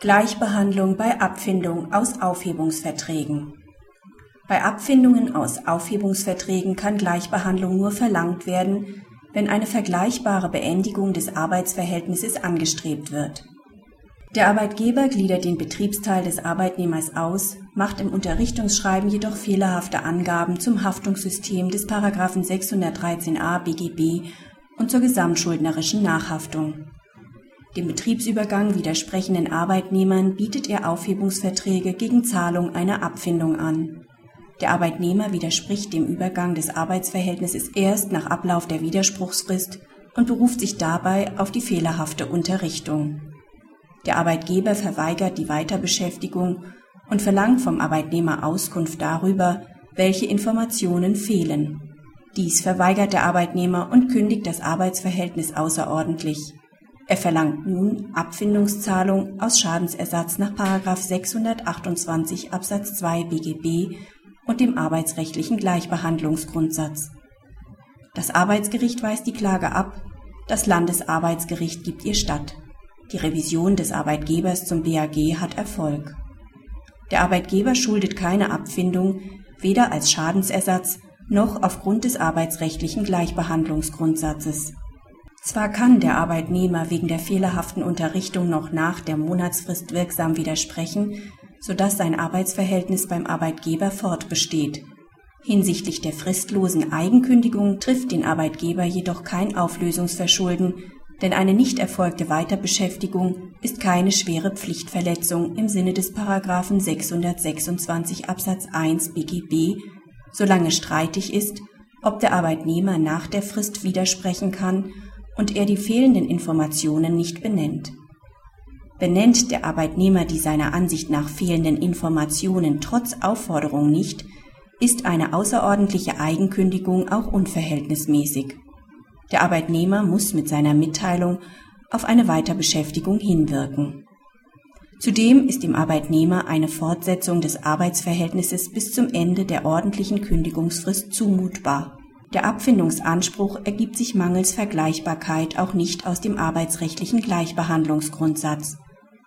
Gleichbehandlung bei Abfindung aus Aufhebungsverträgen Bei Abfindungen aus Aufhebungsverträgen kann Gleichbehandlung nur verlangt werden, wenn eine vergleichbare Beendigung des Arbeitsverhältnisses angestrebt wird. Der Arbeitgeber gliedert den Betriebsteil des Arbeitnehmers aus, macht im Unterrichtungsschreiben jedoch fehlerhafte Angaben zum Haftungssystem des § 613a BGB und zur gesamtschuldnerischen Nachhaftung dem Betriebsübergang widersprechenden Arbeitnehmern bietet er Aufhebungsverträge gegen Zahlung einer Abfindung an. Der Arbeitnehmer widerspricht dem Übergang des Arbeitsverhältnisses erst nach Ablauf der Widerspruchsfrist und beruft sich dabei auf die fehlerhafte Unterrichtung. Der Arbeitgeber verweigert die Weiterbeschäftigung und verlangt vom Arbeitnehmer Auskunft darüber, welche Informationen fehlen. Dies verweigert der Arbeitnehmer und kündigt das Arbeitsverhältnis außerordentlich er verlangt nun Abfindungszahlung aus Schadensersatz nach § 628 Absatz 2 BGB und dem arbeitsrechtlichen Gleichbehandlungsgrundsatz. Das Arbeitsgericht weist die Klage ab, das Landesarbeitsgericht gibt ihr statt. Die Revision des Arbeitgebers zum BAG hat Erfolg. Der Arbeitgeber schuldet keine Abfindung, weder als Schadensersatz noch aufgrund des arbeitsrechtlichen Gleichbehandlungsgrundsatzes zwar kann der Arbeitnehmer wegen der fehlerhaften Unterrichtung noch nach der Monatsfrist wirksam widersprechen, so dass sein Arbeitsverhältnis beim Arbeitgeber fortbesteht. Hinsichtlich der fristlosen Eigenkündigung trifft den Arbeitgeber jedoch kein Auflösungsverschulden, denn eine nicht erfolgte Weiterbeschäftigung ist keine schwere Pflichtverletzung im Sinne des § 626 Absatz 1 BGB, solange streitig ist, ob der Arbeitnehmer nach der Frist widersprechen kann und er die fehlenden Informationen nicht benennt. Benennt der Arbeitnehmer die seiner Ansicht nach fehlenden Informationen trotz Aufforderung nicht, ist eine außerordentliche Eigenkündigung auch unverhältnismäßig. Der Arbeitnehmer muss mit seiner Mitteilung auf eine Weiterbeschäftigung hinwirken. Zudem ist dem Arbeitnehmer eine Fortsetzung des Arbeitsverhältnisses bis zum Ende der ordentlichen Kündigungsfrist zumutbar der Abfindungsanspruch ergibt sich mangels Vergleichbarkeit auch nicht aus dem arbeitsrechtlichen Gleichbehandlungsgrundsatz.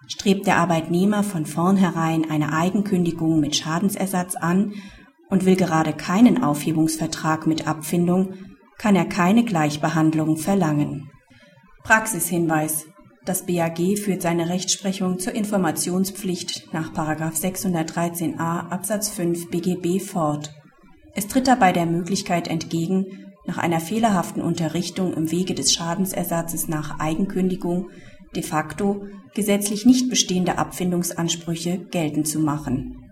Strebt der Arbeitnehmer von vornherein eine Eigenkündigung mit Schadensersatz an und will gerade keinen Aufhebungsvertrag mit Abfindung, kann er keine Gleichbehandlung verlangen. Praxishinweis das BAG führt seine Rechtsprechung zur Informationspflicht nach 613a Absatz 5 BGB fort es tritt dabei der Möglichkeit entgegen, nach einer fehlerhaften Unterrichtung im Wege des Schadensersatzes nach Eigenkündigung de facto gesetzlich nicht bestehende Abfindungsansprüche geltend zu machen